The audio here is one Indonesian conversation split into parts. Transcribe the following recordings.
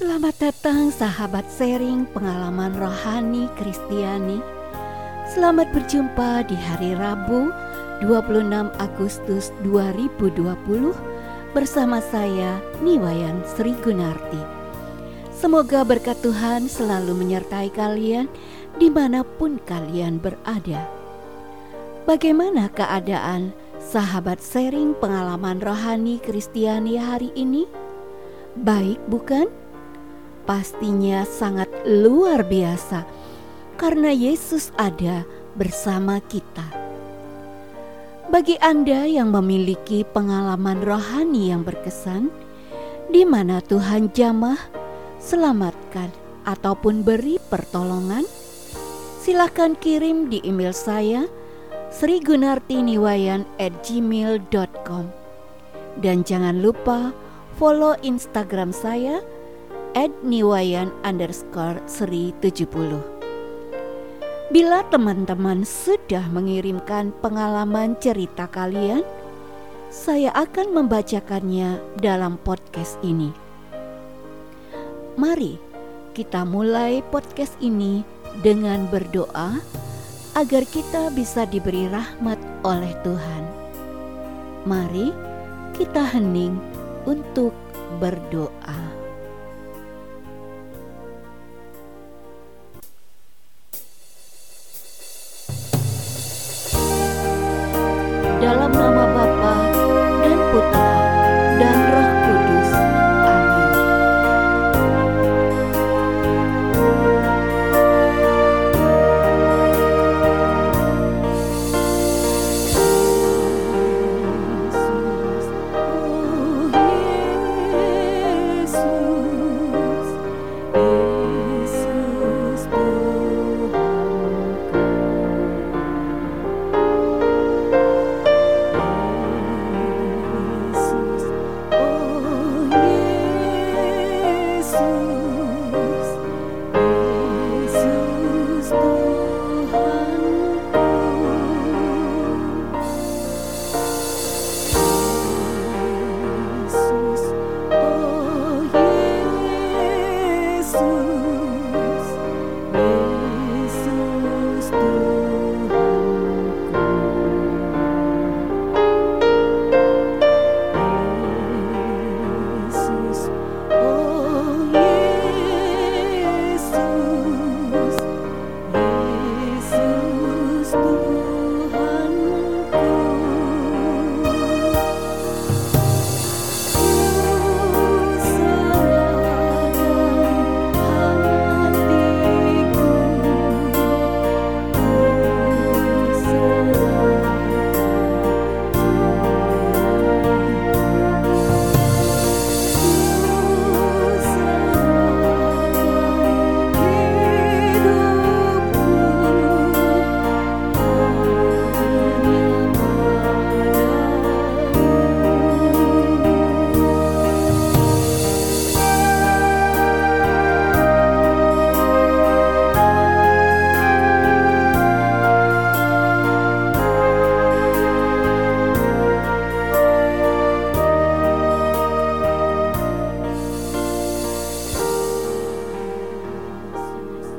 Selamat datang sahabat sharing pengalaman rohani Kristiani. Selamat berjumpa di hari Rabu 26 Agustus 2020 bersama saya Niwayan Sri Gunarti. Semoga berkat Tuhan selalu menyertai kalian di mana pun kalian berada. Bagaimana keadaan sahabat sharing pengalaman rohani Kristiani hari ini? Baik bukan? Pastinya sangat luar biasa karena Yesus ada bersama kita. Bagi Anda yang memiliki pengalaman rohani yang berkesan, di mana Tuhan jamah, selamatkan, ataupun beri pertolongan, silakan kirim di email saya srigunartiniwayan at gmail.com dan jangan lupa follow Instagram saya at niwayan underscore seri 70. Bila teman-teman sudah mengirimkan pengalaman cerita kalian, saya akan membacakannya dalam podcast ini. Mari kita mulai podcast ini dengan berdoa agar kita bisa diberi rahmat oleh Tuhan. Mari kita hening untuk berdoa.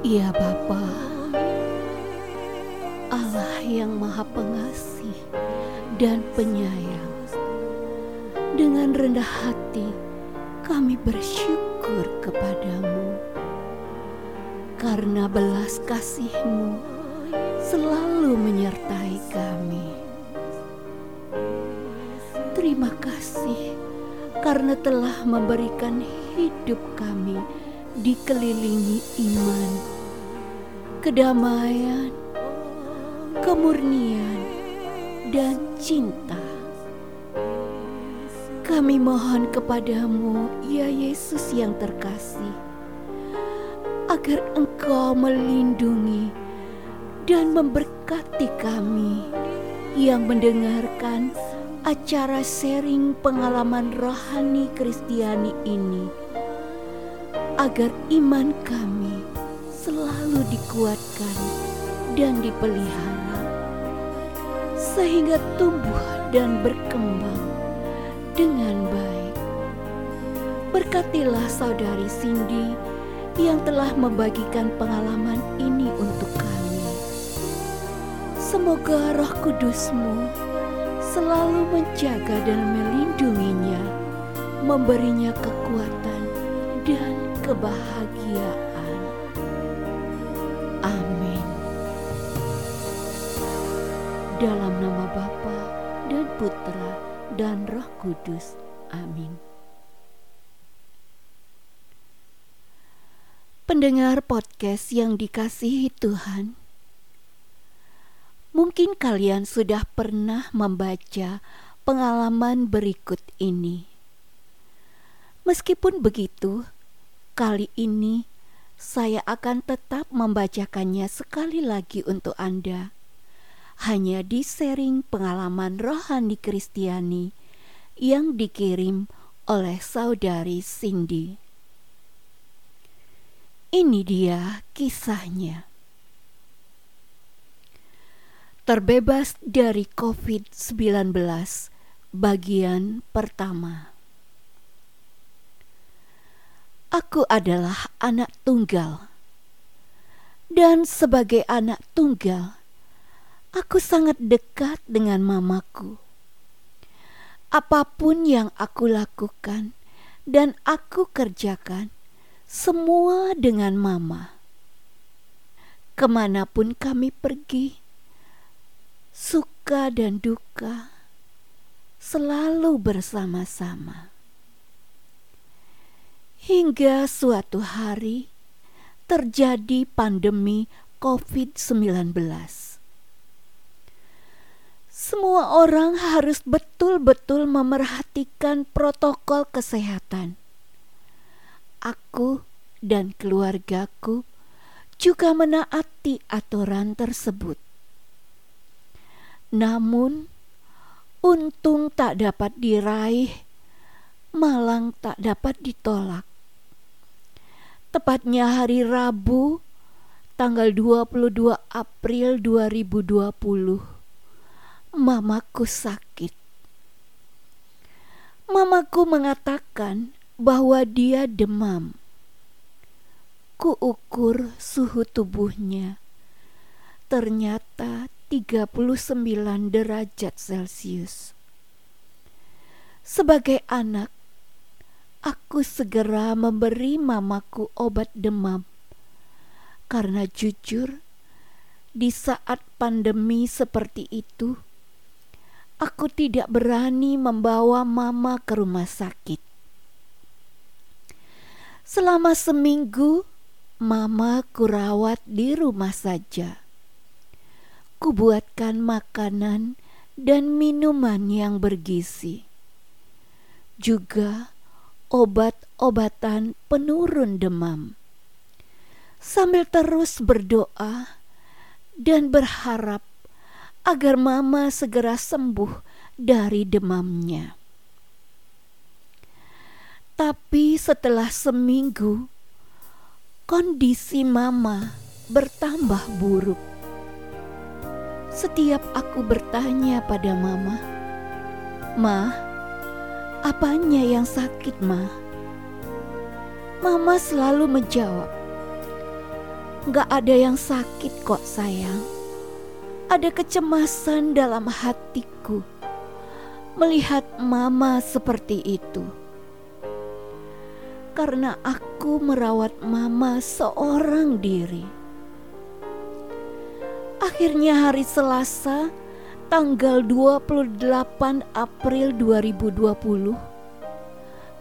Ya Bapa, Allah yang Maha Pengasih dan Penyayang. Dengan rendah hati kami bersyukur kepadamu karena belas kasih-Mu selalu menyertai kami. Terima kasih karena telah memberikan hidup kami dikelilingi iman, kedamaian, kemurnian, dan cinta. Kami mohon kepadamu, ya Yesus yang terkasih, agar Engkau melindungi dan memberkati kami yang mendengarkan acara sharing pengalaman rohani Kristiani ini, agar iman kami dikuatkan dan dipelihara, sehingga tumbuh dan berkembang dengan baik. Berkatilah saudari Cindy yang telah membagikan pengalaman ini untuk kami. Semoga roh kudusmu selalu menjaga dan melindunginya, memberinya kekuatan dan kebahagiaan. Bapa dan Putra dan Roh Kudus. Amin. Pendengar podcast yang dikasihi Tuhan, mungkin kalian sudah pernah membaca pengalaman berikut ini. Meskipun begitu, kali ini saya akan tetap membacakannya sekali lagi untuk Anda. Hanya di sharing pengalaman rohani Kristiani yang dikirim oleh saudari Cindy. Ini dia kisahnya. Terbebas dari COVID-19 bagian pertama. Aku adalah anak tunggal. Dan sebagai anak tunggal, aku sangat dekat dengan mamaku. Apa pun yang aku lakukan dan aku kerjakan, semua dengan Mama. Ke mana pun kami pergi, suka dan duka selalu bersama-sama. Hingga suatu hari terjadi pandemi COVID-19. Semua orang harus betul-betul memerhatikan protokol kesehatan aku dan keluargaku juga menaati aturan tersebut. Namun, untung tak dapat diraih, malang tak dapat ditolak. Tepatnya hari Rabu, tanggal 22 April 2020, mamaku sakit. Mamaku mengatakan bahwa dia demam. Kuukur suhu tubuhnya. Ternyata 39 derajat Celcius. Sebagai anak, aku segera memberi mamaku obat demam. Karena jujur, di saat pandemi seperti itu, aku tidak berani membawa mama ke rumah sakit. Selama seminggu, mama kurawat di rumah saja. Kubuatkan makanan dan minuman yang bergizi. Juga obat-obatan penurun demam. Sambil terus berdoa dan berharap agar mama segera sembuh dari demamnya. Tapi setelah seminggu, kondisi Mama bertambah buruk. Setiap aku bertanya pada Mama, "Ma, apanya yang sakit, Ma?" Mama selalu menjawab, "Gak ada yang sakit kok, sayang. Ada kecemasan dalam hatiku melihat Mama seperti itu." karena aku merawat mama seorang diri. Akhirnya hari Selasa, tanggal 28 April 2020,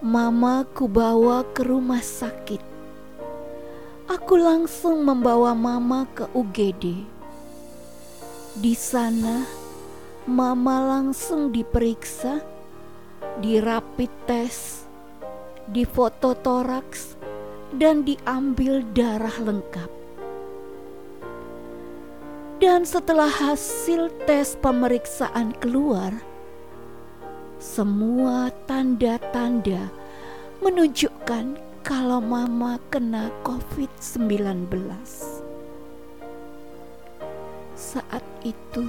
mama ku bawa ke rumah sakit. Aku langsung membawa mama ke UGD. Di sana, mama langsung diperiksa, di rapid test, toraks, dan diambil darah lengkap. Dan setelah hasil tes pemeriksaan keluar, semua tanda-tanda menunjukkan kalau mama kena COVID-19. Saat itu,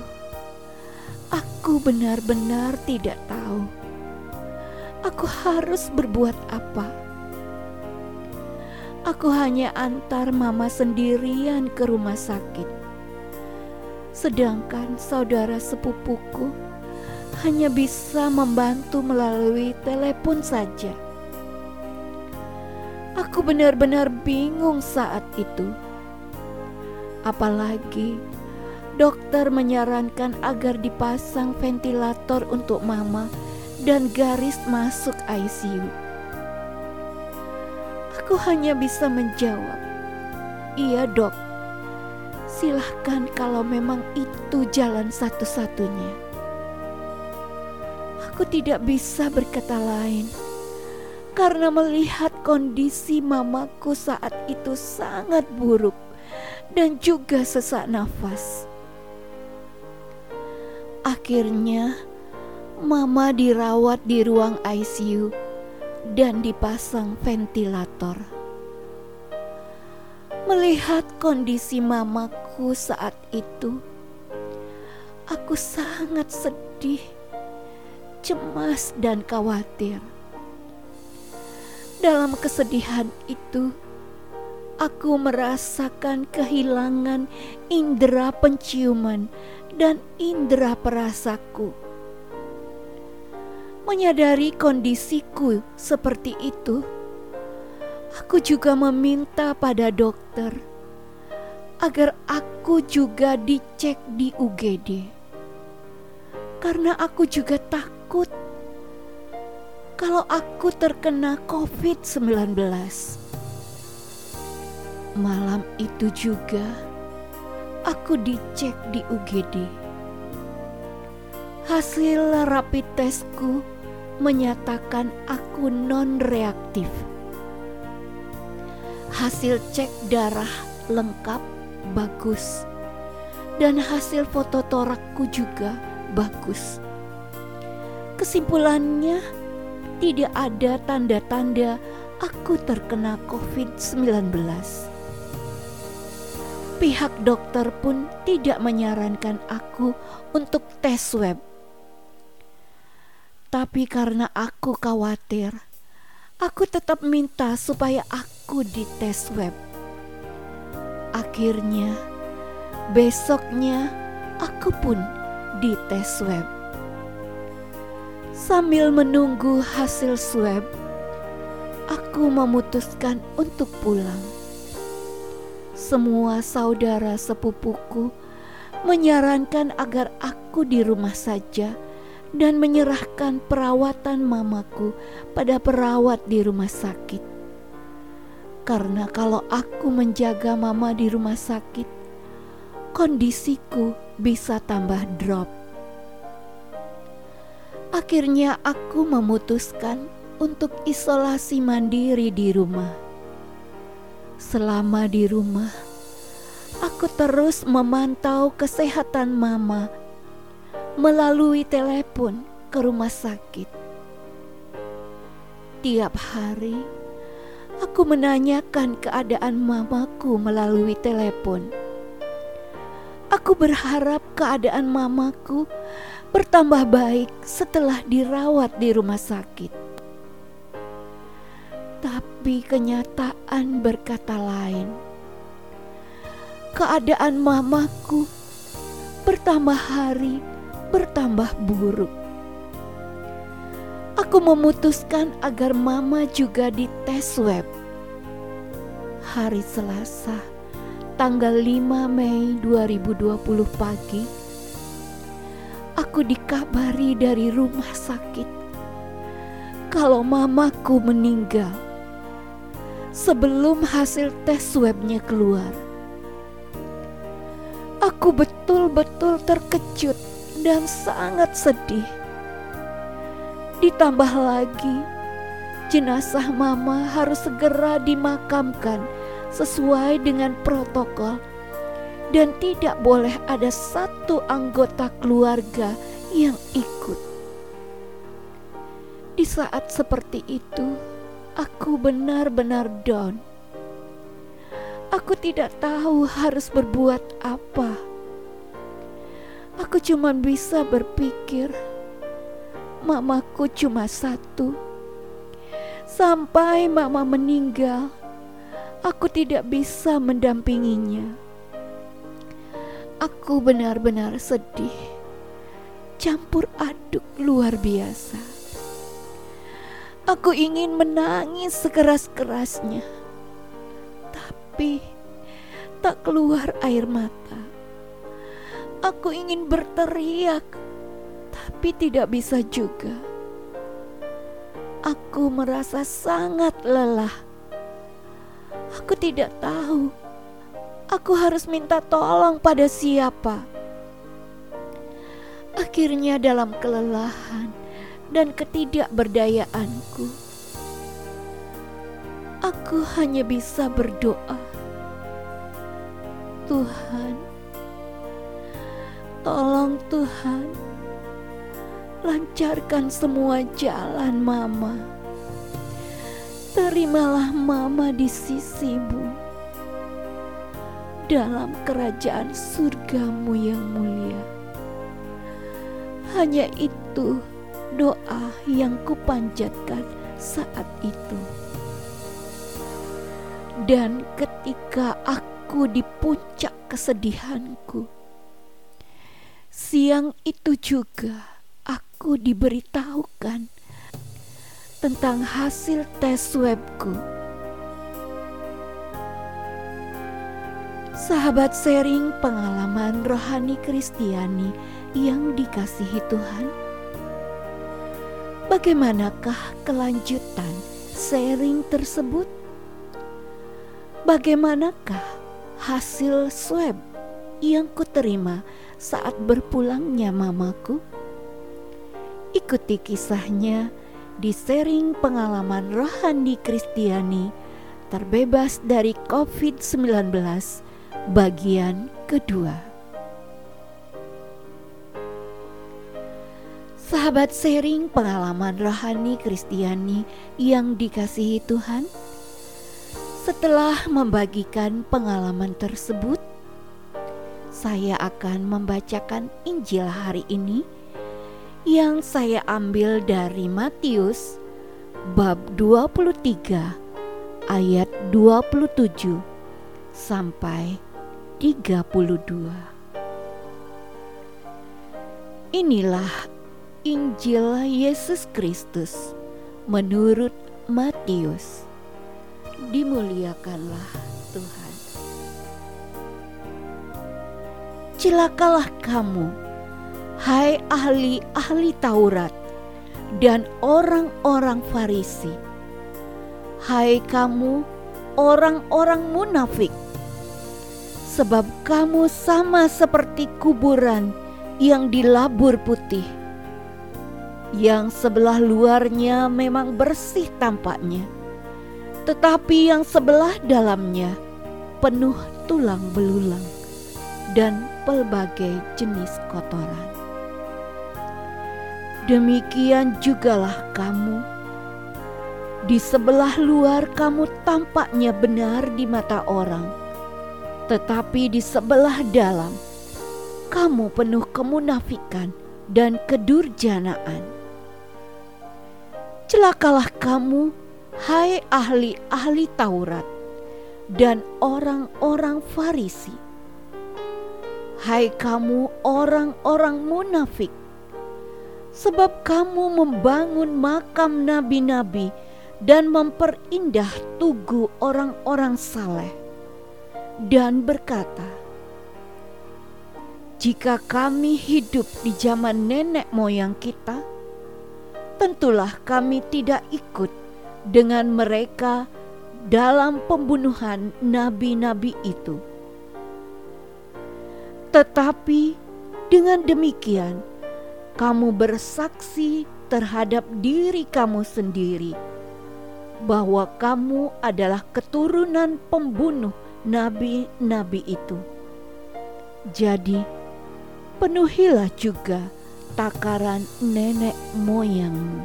aku benar-benar tidak tahu aku harus berbuat apa. Aku hanya antar mama sendirian ke rumah sakit. Sedangkan saudara sepupuku hanya bisa membantu melalui telepon saja. Aku benar-benar bingung saat itu. Apalagi dokter menyarankan agar dipasang ventilator untuk mama dan garis masuk ICU. Aku hanya bisa menjawab, "Iya, Dok. Silahkan kalau memang itu jalan satu-satunya." Aku tidak bisa berkata lain karena melihat kondisi mamaku saat itu sangat buruk dan juga sesak nafas. Akhirnya, mama dirawat di ruang ICU dan dipasang ventilator. Melihat kondisi mamaku saat itu, aku sangat sedih, cemas, dan khawatir. Dalam kesedihan itu, aku merasakan kehilangan indera penciuman dan indera perasaku menyadari kondisiku seperti itu, aku juga meminta pada dokter agar aku juga dicek di UGD. Karena aku juga takut kalau aku terkena COVID-19. Malam itu juga aku dicek di UGD. Hasil rapid testku menyatakan aku non-reaktif. Hasil cek darah lengkap bagus dan hasil foto torakku juga bagus. Kesimpulannya, tidak ada tanda-tanda aku terkena COVID-19. Pihak dokter pun tidak menyarankan aku untuk tes swab tapi karena aku khawatir, aku tetap minta supaya aku dites web. Akhirnya, besoknya aku pun dites web. Sambil menunggu hasil swab, aku memutuskan untuk pulang. Semua saudara sepupuku menyarankan agar aku di rumah saja dan menyerahkan perawatan mamaku pada perawat di rumah sakit. Karena kalau aku menjaga mama di rumah sakit, kondisiku bisa tambah drop. Akhirnya aku memutuskan untuk isolasi mandiri di rumah. Selama di rumah, aku terus memantau kesehatan mama melalui telepon ke rumah sakit. Tiap hari aku menanyakan keadaan mamaku melalui telepon. Aku berharap keadaan mamaku bertambah baik setelah dirawat di rumah sakit. Tapi kenyataan berkata lain. Keadaan mamaku bertambah hari bertambah buruk. Aku memutuskan agar mama juga dites swab. Hari Selasa, tanggal 5 Mei 2020 pagi, aku dikabari dari rumah sakit kalau mamaku meninggal sebelum hasil tes swabnya keluar. Aku betul-betul terkejut dan sangat sedih. Ditambah lagi, jenazah Mama harus segera dimakamkan sesuai dengan protokol, dan tidak boleh ada satu anggota keluarga yang ikut. Di saat seperti itu, aku benar-benar down. Aku tidak tahu harus berbuat apa Aku cuma bisa berpikir, mamaku cuma satu. Sampai mama meninggal, aku tidak bisa mendampinginya. Aku benar-benar sedih, campur aduk luar biasa. Aku ingin menangis sekeras-kerasnya, tapi tak keluar air mata. Aku ingin berteriak, tapi tidak bisa juga. Aku merasa sangat lelah. Aku tidak tahu aku harus minta tolong pada siapa. Akhirnya, dalam kelelahan dan ketidakberdayaanku, aku hanya bisa berdoa. Tuhan, tolong Tuhan, lancarkan semua jalan Mama. Terimalah Mama di sisimu dalam kerajaan surgamu yang mulia. Hanya itu doa yang kupanjatkan saat itu. Dan ketika aku di puncak kesedihanku, siang itu juga aku diberitahukan tentang hasil tes swabku. Sahabat sharing pengalaman rohani Kristiani yang dikasihi Tuhan. Bagaimanakah kelanjutan sharing tersebut? Bagaimanakah hasil swab yang kuterima saat berpulangnya mamaku? Ikuti kisahnya di sharing pengalaman rohani Kristiani terbebas dari COVID-19 bagian kedua. Sahabat sharing pengalaman rohani Kristiani yang dikasihi Tuhan. Setelah membagikan pengalaman tersebut, saya akan membacakan Injil hari ini yang saya ambil dari Matius bab 23 ayat 27 sampai 32. Inilah Injil Yesus Kristus menurut Matius. Dimuliakanlah Tuhan. Celakalah kamu, hai ahli-ahli Taurat dan orang-orang Farisi. Hai kamu, orang-orang munafik, sebab kamu sama seperti kuburan yang dilabur putih yang sebelah luarnya memang bersih tampaknya, tetapi yang sebelah dalamnya penuh tulang belulang dan pelbagai jenis kotoran. Demikian jugalah kamu. Di sebelah luar kamu tampaknya benar di mata orang, tetapi di sebelah dalam kamu penuh kemunafikan dan kedurjanaan. Celakalah kamu, hai ahli-ahli Taurat dan orang-orang Farisi. Hai kamu orang-orang munafik, sebab kamu membangun makam nabi-nabi dan memperindah tugu orang-orang saleh dan berkata, "Jika kami hidup di zaman nenek moyang kita, tentulah kami tidak ikut dengan mereka dalam pembunuhan nabi-nabi itu. Tetapi dengan demikian, kamu bersaksi terhadap diri kamu sendiri bahwa kamu adalah keturunan pembunuh nabi-nabi itu. Jadi, penuhilah juga takaran nenek moyangmu.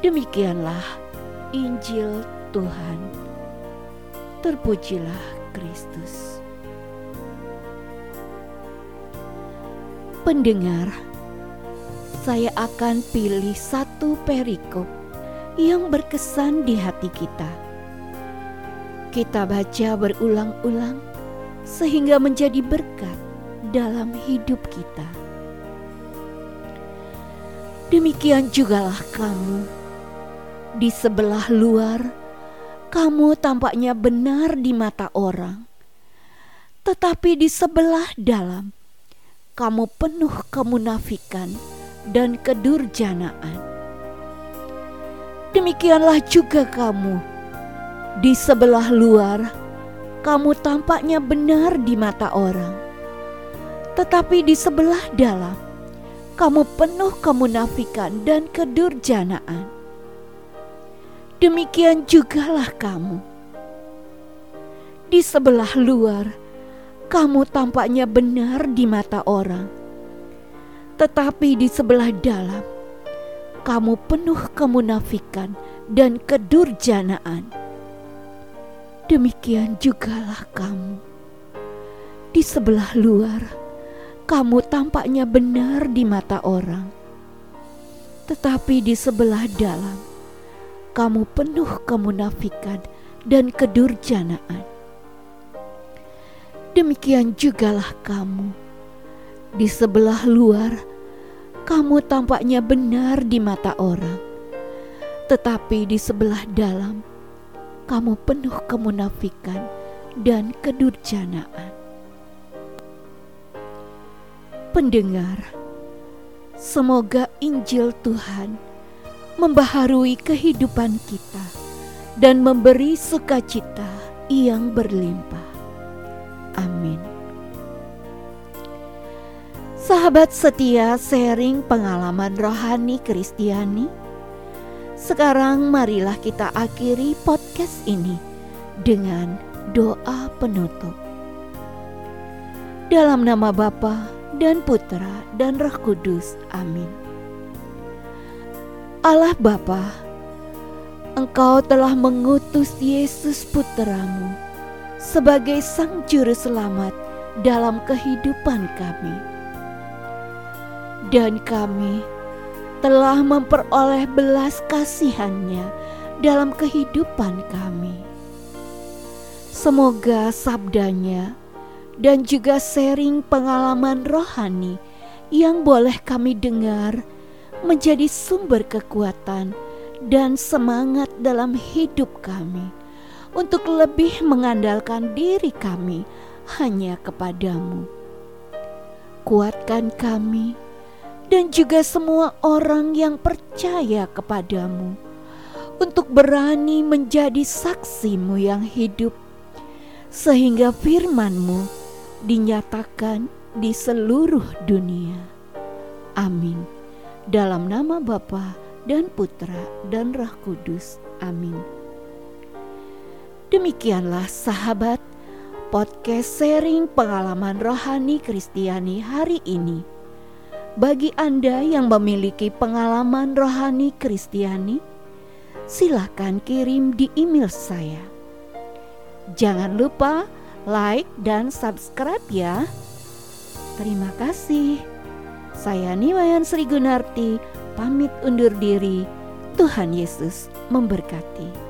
Demikianlah Injil Tuhan. Terpujilah Kristus. Pendengar, saya akan pilih satu perikop yang berkesan di hati kita. kita baca berulang-ulang sehingga menjadi berkat dalam hidup kita. Demikian jugalah kamu. Di sebelah luar, kamu tampaknya benar di mata orang, tetapi di sebelah dalam, kamu penuh kemunafikan dan kedurjanaan. Demikianlah juga kamu. Di sebelah luar, kamu tampaknya benar di mata orang, tetapi di sebelah dalam, kamu penuh kemunafikan dan kedurjanaan. Demikian jugalah kamu di sebelah luar, kamu tampaknya benar di mata orang, tetapi di sebelah dalam kamu penuh kemunafikan dan kedurjanaan. Demikian jugalah kamu. Di sebelah luar, kamu tampaknya benar di mata orang, tetapi di sebelah dalam, kamu penuh kemunafikan dan kedurjanaan. Demikian jugalah kamu. Di sebelah luar, kamu tampaknya benar di mata orang, tetapi di sebelah dalam kamu penuh kemunafikan dan kedurjanaan. Pendengar, semoga Injil Tuhan membaharui kehidupan kita dan memberi sukacita yang berlimpah. Amin. Sahabat setia sharing pengalaman rohani Kristiani. Sekarang marilah kita akhiri podcast ini dengan doa penutup. Dalam nama Bapa dan Putra dan Roh Kudus. Amin. Allah Bapa, Engkau telah mengutus Yesus Putramu sebagai Sang Juru Selamat dalam kehidupan kami dan kami telah memperoleh belas kasihannya dalam kehidupan kami. Semoga sabdanya dan juga sharing pengalaman rohani yang boleh kami dengar menjadi sumber kekuatan dan semangat dalam hidup kami untuk lebih mengandalkan diri kami hanya kepadamu. Kuatkan kami dan juga semua orang yang percaya kepadamu untuk berani menjadi saksimu yang hidup sehingga firmanmu dinyatakan di seluruh dunia. Amin. Dalam nama Bapa dan Putra dan Roh Kudus. Amin. Demikianlah sahabat podcast sharing pengalaman rohani Kristiani hari ini bagi Anda yang memiliki pengalaman rohani Kristiani, silakan kirim di email saya. Jangan lupa like dan subscribe ya. Terima kasih. Saya Niwayan Sri Gunarti, pamit undur diri. Tuhan Yesus memberkati.